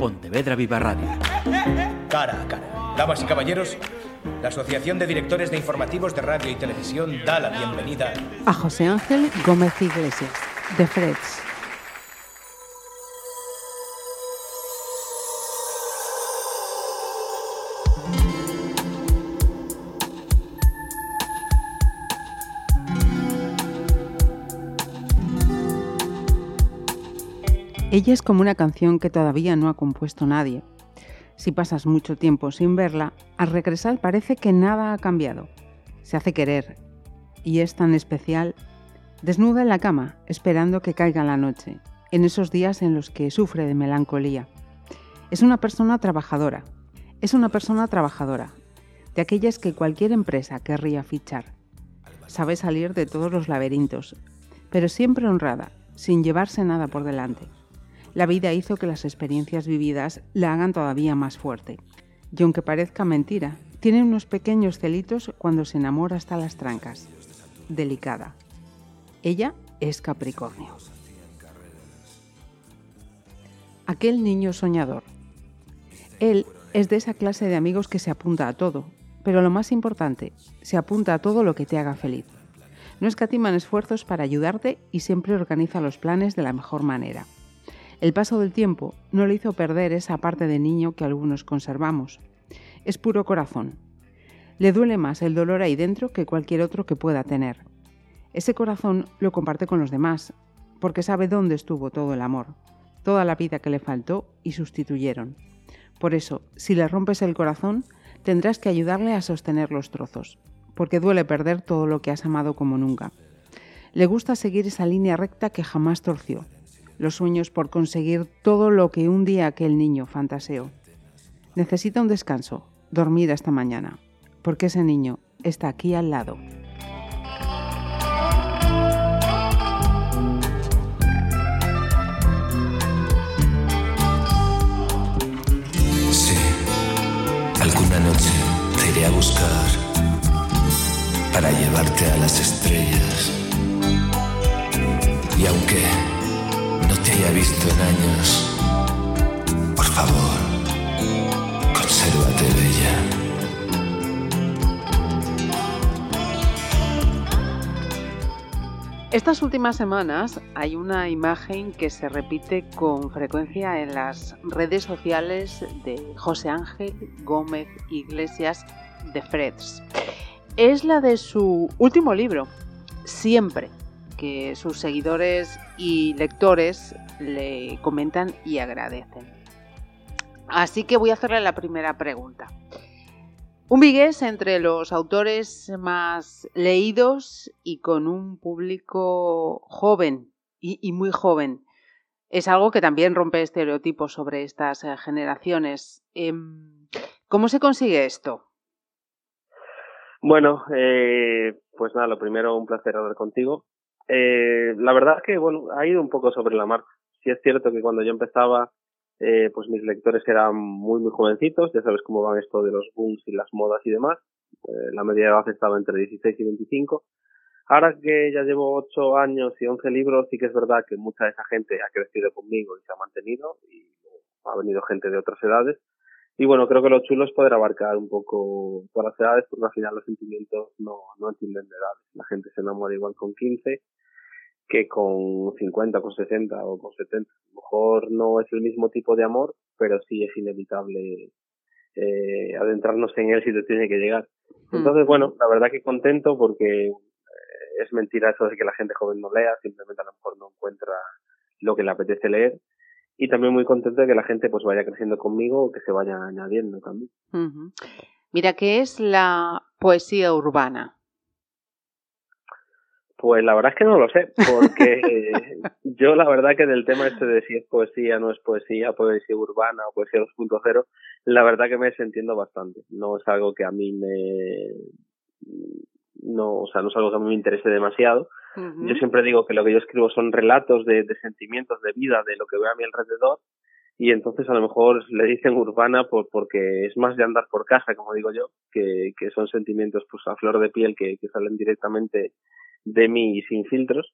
Pontevedra Viva Radio. Cara a cara. Damas y caballeros, la Asociación de Directores de Informativos de Radio y Televisión da la bienvenida a José Ángel Gómez Iglesias, de Freds. Ella es como una canción que todavía no ha compuesto nadie. Si pasas mucho tiempo sin verla, al regresar parece que nada ha cambiado. Se hace querer y es tan especial, desnuda en la cama, esperando que caiga la noche, en esos días en los que sufre de melancolía. Es una persona trabajadora, es una persona trabajadora, de aquellas que cualquier empresa querría fichar. Sabe salir de todos los laberintos, pero siempre honrada, sin llevarse nada por delante. La vida hizo que las experiencias vividas la hagan todavía más fuerte. Y aunque parezca mentira, tiene unos pequeños celitos cuando se enamora hasta las trancas. Delicada. Ella es Capricornio. Aquel niño soñador. Él es de esa clase de amigos que se apunta a todo, pero lo más importante, se apunta a todo lo que te haga feliz. No escatiman esfuerzos para ayudarte y siempre organiza los planes de la mejor manera. El paso del tiempo no le hizo perder esa parte de niño que algunos conservamos. Es puro corazón. Le duele más el dolor ahí dentro que cualquier otro que pueda tener. Ese corazón lo comparte con los demás, porque sabe dónde estuvo todo el amor, toda la vida que le faltó y sustituyeron. Por eso, si le rompes el corazón, tendrás que ayudarle a sostener los trozos, porque duele perder todo lo que has amado como nunca. Le gusta seguir esa línea recta que jamás torció, los sueños por conseguir todo lo que un día aquel niño fantaseó. Necesita un descanso, dormir hasta mañana, porque ese niño está aquí al lado. Sí, alguna noche te iré a buscar para llevarte a las estrellas. Y aunque visto en años. Por favor, consérvate bella. Estas últimas semanas hay una imagen que se repite con frecuencia en las redes sociales de José Ángel Gómez Iglesias de Freds. Es la de su último libro, Siempre, que sus seguidores y lectores le comentan y agradecen. Así que voy a hacerle la primera pregunta. Un vigués entre los autores más leídos y con un público joven y, muy joven. Es algo que también rompe estereotipos sobre estas eh, generaciones. Em, ¿Cómo se consigue esto? Bueno, eh, pues nada, lo primero, un placer hablar contigo. Eh, la verdad es que, bueno, ha ido un poco sobre la marcha. Sí es cierto que cuando yo empezaba, eh, pues mis lectores eran muy, muy jovencitos. Ya sabes cómo van esto de los booms y las modas y demás. Eh, la media de edad estaba entre 16 y 25. Ahora que ya llevo 8 años y 11 libros, sí que es verdad que mucha de esa gente ha crecido conmigo y se ha mantenido y ha venido gente de otras edades. Y bueno, creo que lo chulo es poder abarcar un poco todas las edades porque al final los sentimientos no, no entienden de edades. La gente se enamora igual con 15 que con 50, con 60 o con 70. A lo mejor no es el mismo tipo de amor, pero sí es inevitable eh, adentrarnos en él si te tiene que llegar. Hmm. Entonces, bueno, la verdad que contento porque eh, es mentira eso de que la gente joven no lea, simplemente a lo mejor no encuentra lo que le apetece leer. Y también muy contento de que la gente pues vaya creciendo conmigo o que se vaya añadiendo también. Mira, ¿qué es la poesía urbana? Pues la verdad es que no lo sé, porque yo la verdad que del tema este de si es poesía, no es poesía, poesía urbana o poesía 2.0, la verdad que me desentiendo bastante. No es algo que a mí me, no, o sea, no es algo que a mí me interese demasiado. Yo siempre digo que lo que yo escribo son relatos de, de sentimientos, de vida, de lo que veo a mi alrededor, y entonces a lo mejor le dicen urbana por, porque es más de andar por casa, como digo yo, que, que son sentimientos pues a flor de piel que, que salen directamente de mí sin filtros.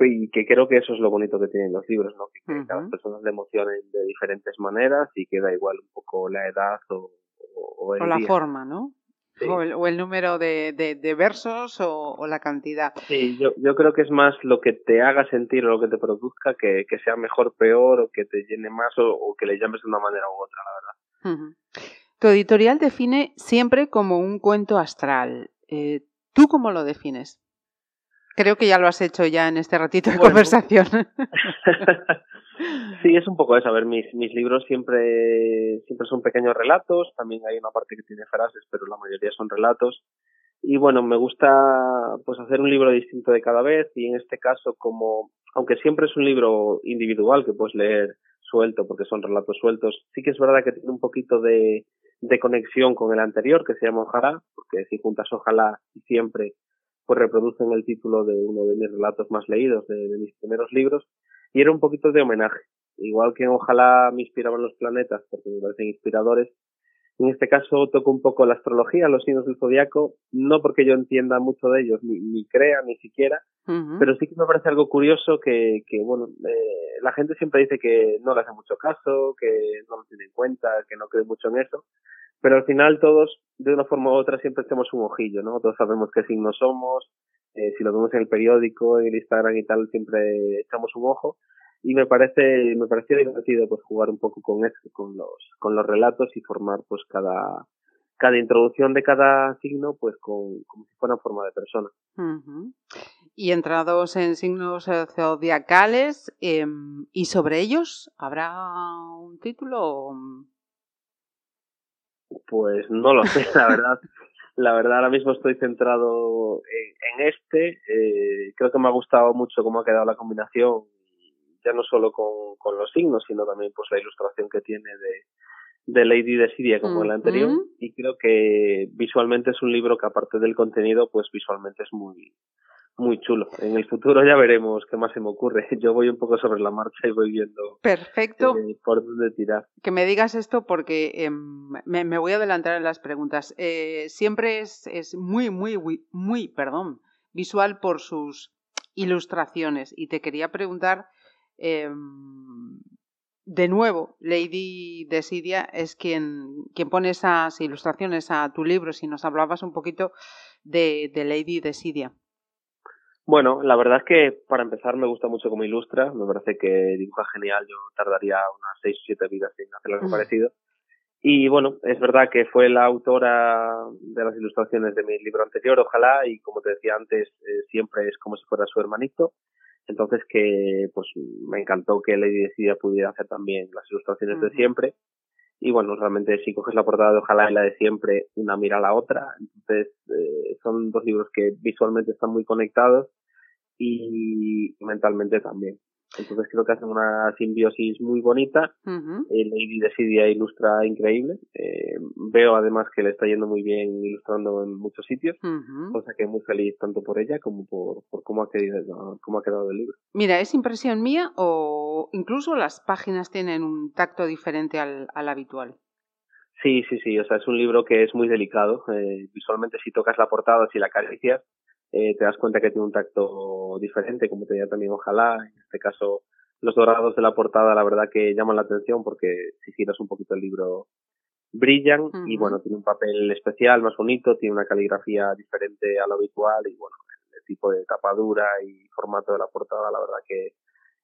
y que creo que eso es lo bonito que tienen los libros, ¿no? Que, cada persona le emocionen de diferentes maneras y que da igual un poco la edad o, o, la forma, ¿no? O, el, número de, de, versos o, la cantidad. Sí, yo, yo creo que es más lo que te haga sentir o lo que te produzca que, que sea mejor, peor o que te llene más o, que le llames de una manera u otra, la verdad. Tu editorial define siempre como un cuento astral. Eh, ¿Tú cómo lo defines? Creo que ya lo has hecho ya en este ratito de conversación. sí, es un poco eso. A ver, mis, mis libros siempre, siempre son pequeños relatos. También hay una parte que tiene frases, pero la mayoría son relatos. Y bueno, me gusta pues hacer un libro distinto de cada vez y en este caso como, aunque siempre es un libro individual que puedes leer suelto porque son relatos sueltos, sí que es verdad que tiene un poquito de, de conexión con el anterior que se llama Ojalá, porque si juntas Ojalá y siempre pues reproducen el título de uno de mis relatos más leídos, de, mis primeros libros, y era un poquito de homenaje. Igual que ojalá me inspiraban los planetas, porque me parecen inspiradores, en este caso toco un poco la astrología, los signos del zodiaco, no porque yo entienda mucho de ellos, ni, ni crea, ni siquiera, pero sí que me parece algo curioso que, que bueno, eh, la gente siempre dice que no le hace mucho caso, que no lo tiene en cuenta, que no cree mucho en eso, pero al final todos, de una forma u otra, siempre echamos un ojillo, ¿no? Todos sabemos qué signos somos, eh, si lo vemos en el periódico, en el Instagram y tal, siempre echamos un ojo. Y me parece, me pareció divertido pues jugar un poco con eso, con los, con los relatos y formar pues cada, cada introducción de cada signo pues con, como si fuera forma de persona. Y entrados en signos zodiacales, em, ¿y sobre ellos habrá un título? Pues no lo sé, la verdad. la verdad, ahora mismo estoy centrado en, este. Eh, creo que me ha gustado mucho cómo ha quedado la combinación, ya no solo con, con los signos, sino también pues la ilustración que tiene de, de Lady Siria como el anterior. Y creo que visualmente es un libro que aparte del contenido, pues visualmente es muy, muy chulo. En el futuro ya veremos qué más se me ocurre. Yo voy un poco sobre la marcha y voy viendo Perfecto. Eh, por dónde tirar. Que me digas esto porque em, me, voy a adelantar en las preguntas. Eh, siempre es, es muy, muy, muy, muy, perdón, visual por sus ilustraciones. Y te quería preguntar, em, de nuevo, Lady Desidia es quien, quien pone esas ilustraciones a tu libro. Si nos hablabas un poquito de, de Lady Desidia. Bueno, la verdad es que para empezar me gusta mucho cómo ilustra, me parece que dibuja genial, yo tardaría unas seis o siete vidas en hacer algo parecido. Y bueno, es verdad que fue la autora de las ilustraciones de mi libro anterior, ojalá, y como te decía antes, eh, siempre es como si fuera su hermanito. Entonces que pues me encantó que Lady Decidia pudiera hacer también las ilustraciones de siempre y bueno, realmente si coges la portada de Ojalá y la de siempre, una mira a la otra. Entonces, eh, son dos libros que visualmente están muy conectados y mentalmente también. Entonces creo que hacen una simbiosis muy bonita. Eh, Lady Decidia ilustra increíble. Eh, veo además que le está yendo muy bien ilustrando en muchos sitios, cosa que muy feliz tanto por ella como por, por cómo, ha quedado, cómo ha quedado el libro. Mira, ¿es impresión mía o incluso las páginas tienen un tacto diferente al, al habitual? Sí, sí, sí. O sea, es un libro que es muy delicado. Eh, visualmente, si tocas la portada, si la acaricias, eh, te das cuenta que tiene un tacto diferente, como tenía también Ojalá. En este caso, los dorados de la portada, la verdad que llaman la atención porque si giras un poquito el libro, brillan y bueno, tiene un papel especial, más bonito, tiene una caligrafía diferente a lo habitual y bueno, el, tipo de tapadura y formato de la portada, la verdad que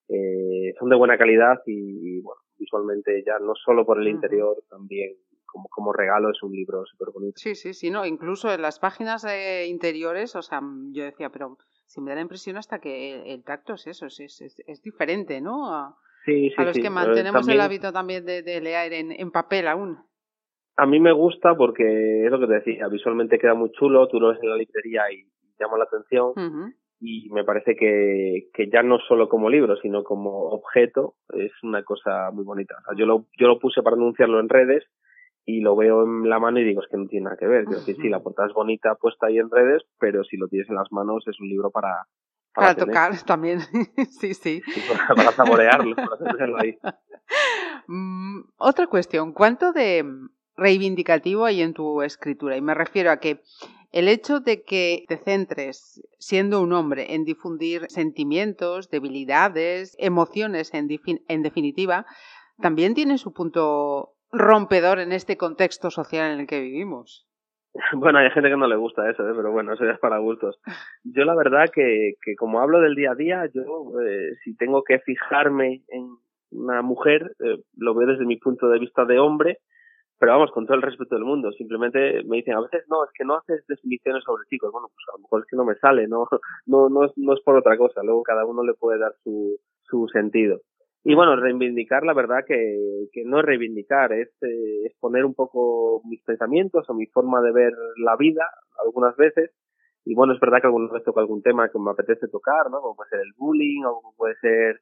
eh, son de buena calidad y, bueno, visualmente ya no solo por el interior, también como, como regalo es un libro súper bonito. Sí, sí, sí, no, incluso en las páginas eh, interiores, o sea, yo decía, pero si me da la impresión hasta que el, tacto es eso, es, es, es diferente, ¿no? A, sí, sí, a los que mantenemos el hábito también de, leer en, en papel aún. A mí me gusta porque es lo que te decía, visualmente queda muy chulo, tú lo ves en la librería y llama la atención. Y me parece que, que ya no solo como libro, sino como objeto, es una cosa muy bonita. O sea, yo lo, yo lo puse para anunciarlo en redes y lo veo en la mano y digo, es que no tiene nada que ver. Quiero decir, sí, la portada es bonita puesta ahí en redes, pero si lo tienes en las manos es un libro para... Para, tocar también, sí, sí. para, saborearlo, para tenerlo ahí. Mm, otra cuestión, ¿cuánto de reivindicativo hay en tu escritura? Y me refiero a que El hecho de que te centres, siendo un hombre, en difundir sentimientos, debilidades, emociones en, en definitiva, también tiene su punto rompedor en este contexto social en el que vivimos. Bueno, hay gente que no le gusta eso, ¿eh? pero bueno, eso ya es para gustos. Yo la verdad que, que como hablo del día a día, yo eh, si tengo que fijarme en una mujer, eh, lo veo desde mi punto de vista de hombre, pero vamos, con todo el respeto del mundo. Simplemente me dicen, a veces no, es que no haces definiciones sobre chicos. Bueno, pues a lo mejor es que no me sale, no, no, no, es, no es por otra cosa. Luego cada uno le puede dar su, su sentido. Y bueno, reivindicar, la verdad que, que no es reivindicar, es, eh, es poner un poco mis pensamientos o mi forma de ver la vida algunas veces. Y bueno, es verdad que alguna vez toco algún tema que me apetece tocar, ¿no? Como puede ser el bullying o como puede ser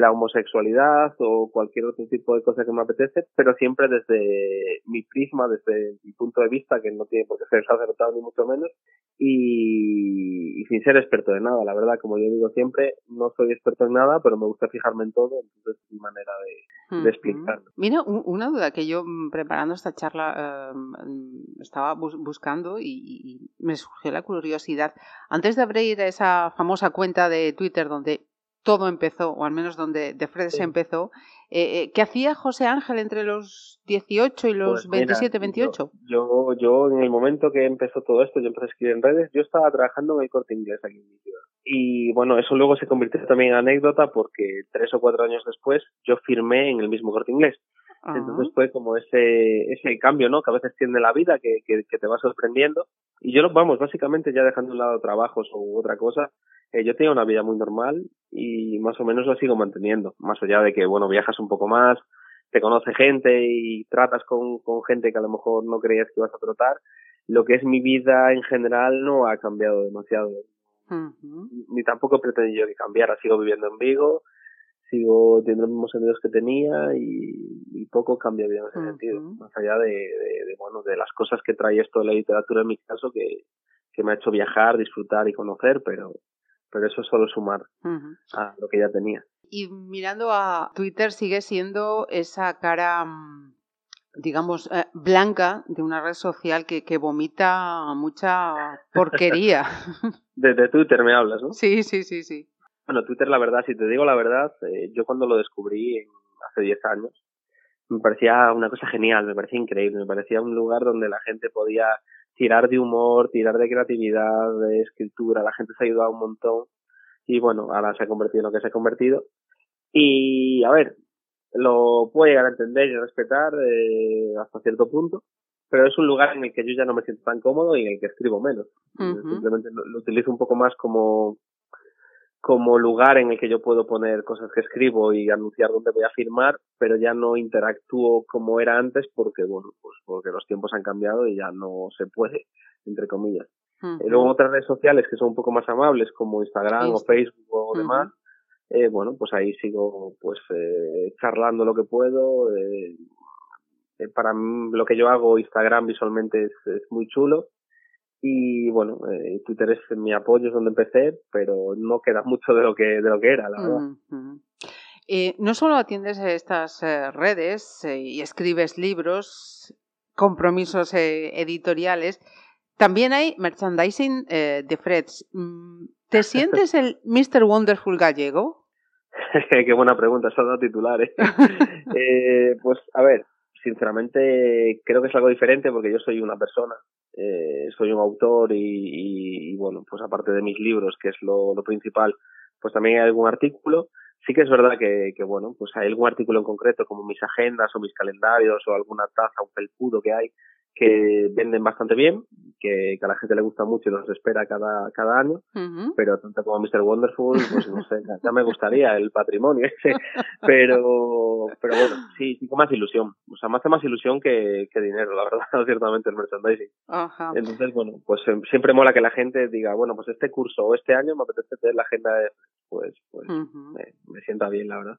la homosexualidad o cualquier otro tipo de cosa que me apetece, pero siempre desde mi prisma, desde mi punto de vista, que no tiene por qué ser sacerdotal ni mucho menos, y, sin ser experto de nada. La verdad, como yo digo siempre, no soy experto en nada, pero me gusta fijarme en todo, entonces es mi manera de, explicarlo. Mira, una duda que yo mm, preparando esta charla em, estaba buscando y, me surgió la curiosidad. Antes de abrir esa famosa cuenta de Twitter donde todo empezó, o al menos donde de Fred se empezó. Eh, eh, ¿Qué hacía José Ángel entre los 18 y los 27, 28? Yo, yo, en el momento que empezó todo esto, yo empecé a escribir en redes, yo estaba trabajando en el corte inglés aquí en mi ciudad. Y bueno, eso luego se convirtió también en anécdota porque tres o cuatro años después yo firmé en el mismo corte inglés. Entonces fue como ese, ese cambio, ¿no? Que a veces tiene la vida, que, que, que te va sorprendiendo. Y yo, vamos, básicamente ya dejando un lado trabajos o otra cosa, eh, yo tengo una vida muy normal y más o menos lo sigo manteniendo. Más allá de que, bueno, viajas un poco más, te conoce gente y tratas con, con gente que a lo mejor no creías que ibas a tratar. Lo que es mi vida en general no ha cambiado demasiado. Ni tampoco pretendí yo que cambiara. Sigo viviendo en Vigo, sigo teniendo los mismos amigos que tenía y, poco cambia bien en ese sentido. Más allá de, de, bueno, de las cosas que trae esto de la literatura en mi caso, que, que me ha hecho viajar, disfrutar y conocer, pero, pero eso es solo sumar a lo que ya tenía. Y mirando a Twitter sigue siendo esa cara, mm, digamos, eh, blanca de una red social que, que vomita mucha porquería. de, Twitter me hablas, ¿no? Sí, sí, sí, sí. Bueno, Twitter, la verdad, si te digo la verdad, eh, yo cuando lo descubrí hace 10 años, me parecía una cosa genial, me parecía increíble, me parecía un lugar donde la gente podía tirar de humor, tirar de creatividad, de escritura, la gente se ha ayudado un montón y bueno, ahora se ha convertido en lo que se ha convertido. Y a ver, lo puedo llegar a entender y respetar eh, hasta cierto punto, pero es un lugar en el que yo ya no me siento tan cómodo y en el que escribo menos. Simplemente lo, utilizo un poco más como como lugar en el que yo puedo poner cosas que escribo y anunciar dónde voy a firmar, pero ya no interactúo como era antes porque, bueno, pues porque los tiempos han cambiado y ya no se puede, entre comillas. Uh luego otras redes sociales que son un poco más amables como Instagram o Facebook o demás, eh, bueno, pues ahí sigo pues eh, charlando lo que puedo. Eh, eh para mí, lo que yo hago, Instagram visualmente es, es muy chulo y bueno, eh, Twitter es mi apoyo, es donde empecé, pero no queda mucho de lo que, de lo que era, la verdad. Eh, no solo atiendes estas eh, redes y escribes libros, compromisos editoriales, también hay merchandising de Freds. Mm, ¿Te sientes el Mr. Wonderful gallego? Qué buena pregunta, son los titulares. pues a ver, sinceramente creo que es algo diferente porque yo soy una persona eh, soy un autor y, bueno, pues aparte de mis libros, que es lo, principal, pues también hay algún artículo. Sí que es verdad que, que, bueno, pues hay algún artículo en concreto, como mis agendas o mis calendarios o alguna taza, un felpudo que hay, que venden bastante bien, que, a la gente le gusta mucho y los espera cada, cada año, pero tanto como Mr. Wonderful, pues no sé, ya me gustaría el patrimonio ese, pero, pero bueno, sí, sí con más ilusión, o sea, me hace más ilusión que, que dinero, la verdad, ciertamente el merchandising. Entonces, bueno, pues em, siempre mola que la gente diga, bueno, pues este curso o este año me apetece tener la agenda, de, pues, pues me, me sienta bien, la verdad.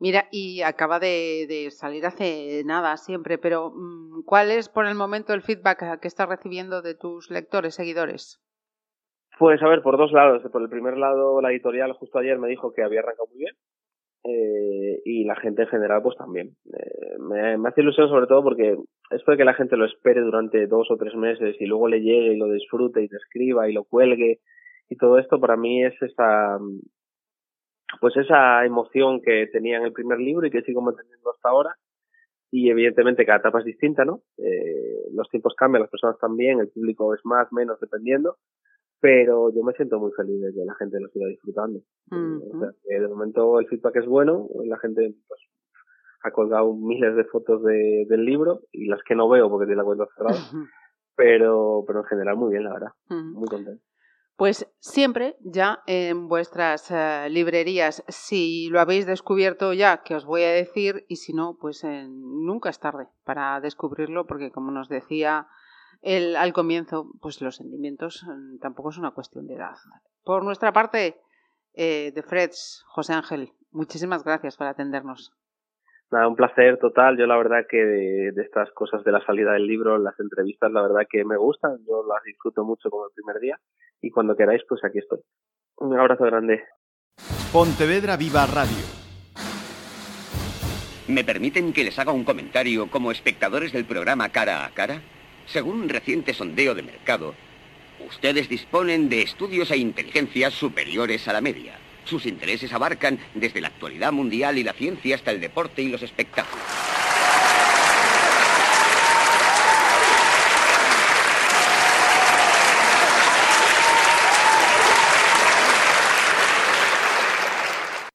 Mira, y acaba de, salir hace nada siempre, pero mm, ¿cuál es por el momento el feedback que estás recibiendo de tus lectores, seguidores? Pues a ver, por dos lados. Por el primer lado, la editorial justo ayer me dijo que había arrancado muy bien, eh, y la gente en general pues también. Eh, me, hace ilusión sobre todo porque esto de que la gente lo espere durante dos o tres meses y luego le llegue y lo disfrute y te escriba y lo cuelgue y todo esto para mí es esa pues esa emoción que tenía en el primer libro y que sigo manteniendo hasta ahora. Y evidentemente cada etapa es distinta, ¿no? Eh, los tiempos cambian, las personas también, el público es más, menos, dependiendo, pero yo me siento muy feliz de que la gente lo siga disfrutando. o sea, que de momento el feedback es bueno, la gente pues, ha colgado miles de fotos de, del libro y las que no veo porque tiene la cuenta cerrada, pero, pero en general muy bien, la verdad, muy contento. Pues siempre ya en vuestras eh, librerías, si lo habéis descubierto ya, que os voy a decir, y si no, pues eh, nunca es tarde para descubrirlo, porque como nos decía el, al comienzo, pues los sentimientos mm, tampoco es una cuestión de edad. Por nuestra parte, eh, de Freds, José Ángel, muchísimas gracias por atendernos. Nada, un placer total. Yo la verdad que de, de, estas cosas de la salida del libro, las entrevistas, la verdad que me gustan. Yo las disfruto mucho como el primer día. Y cuando queráis, pues aquí estoy. Un abrazo grande. Pontevedra Viva Radio. ¿Me permiten que les haga un comentario como espectadores del programa Cara a Cara? Según un reciente sondeo de mercado, ustedes disponen de estudios e inteligencias superiores a la media. Sus intereses abarcan desde la actualidad mundial y la ciencia hasta el deporte y los espectáculos.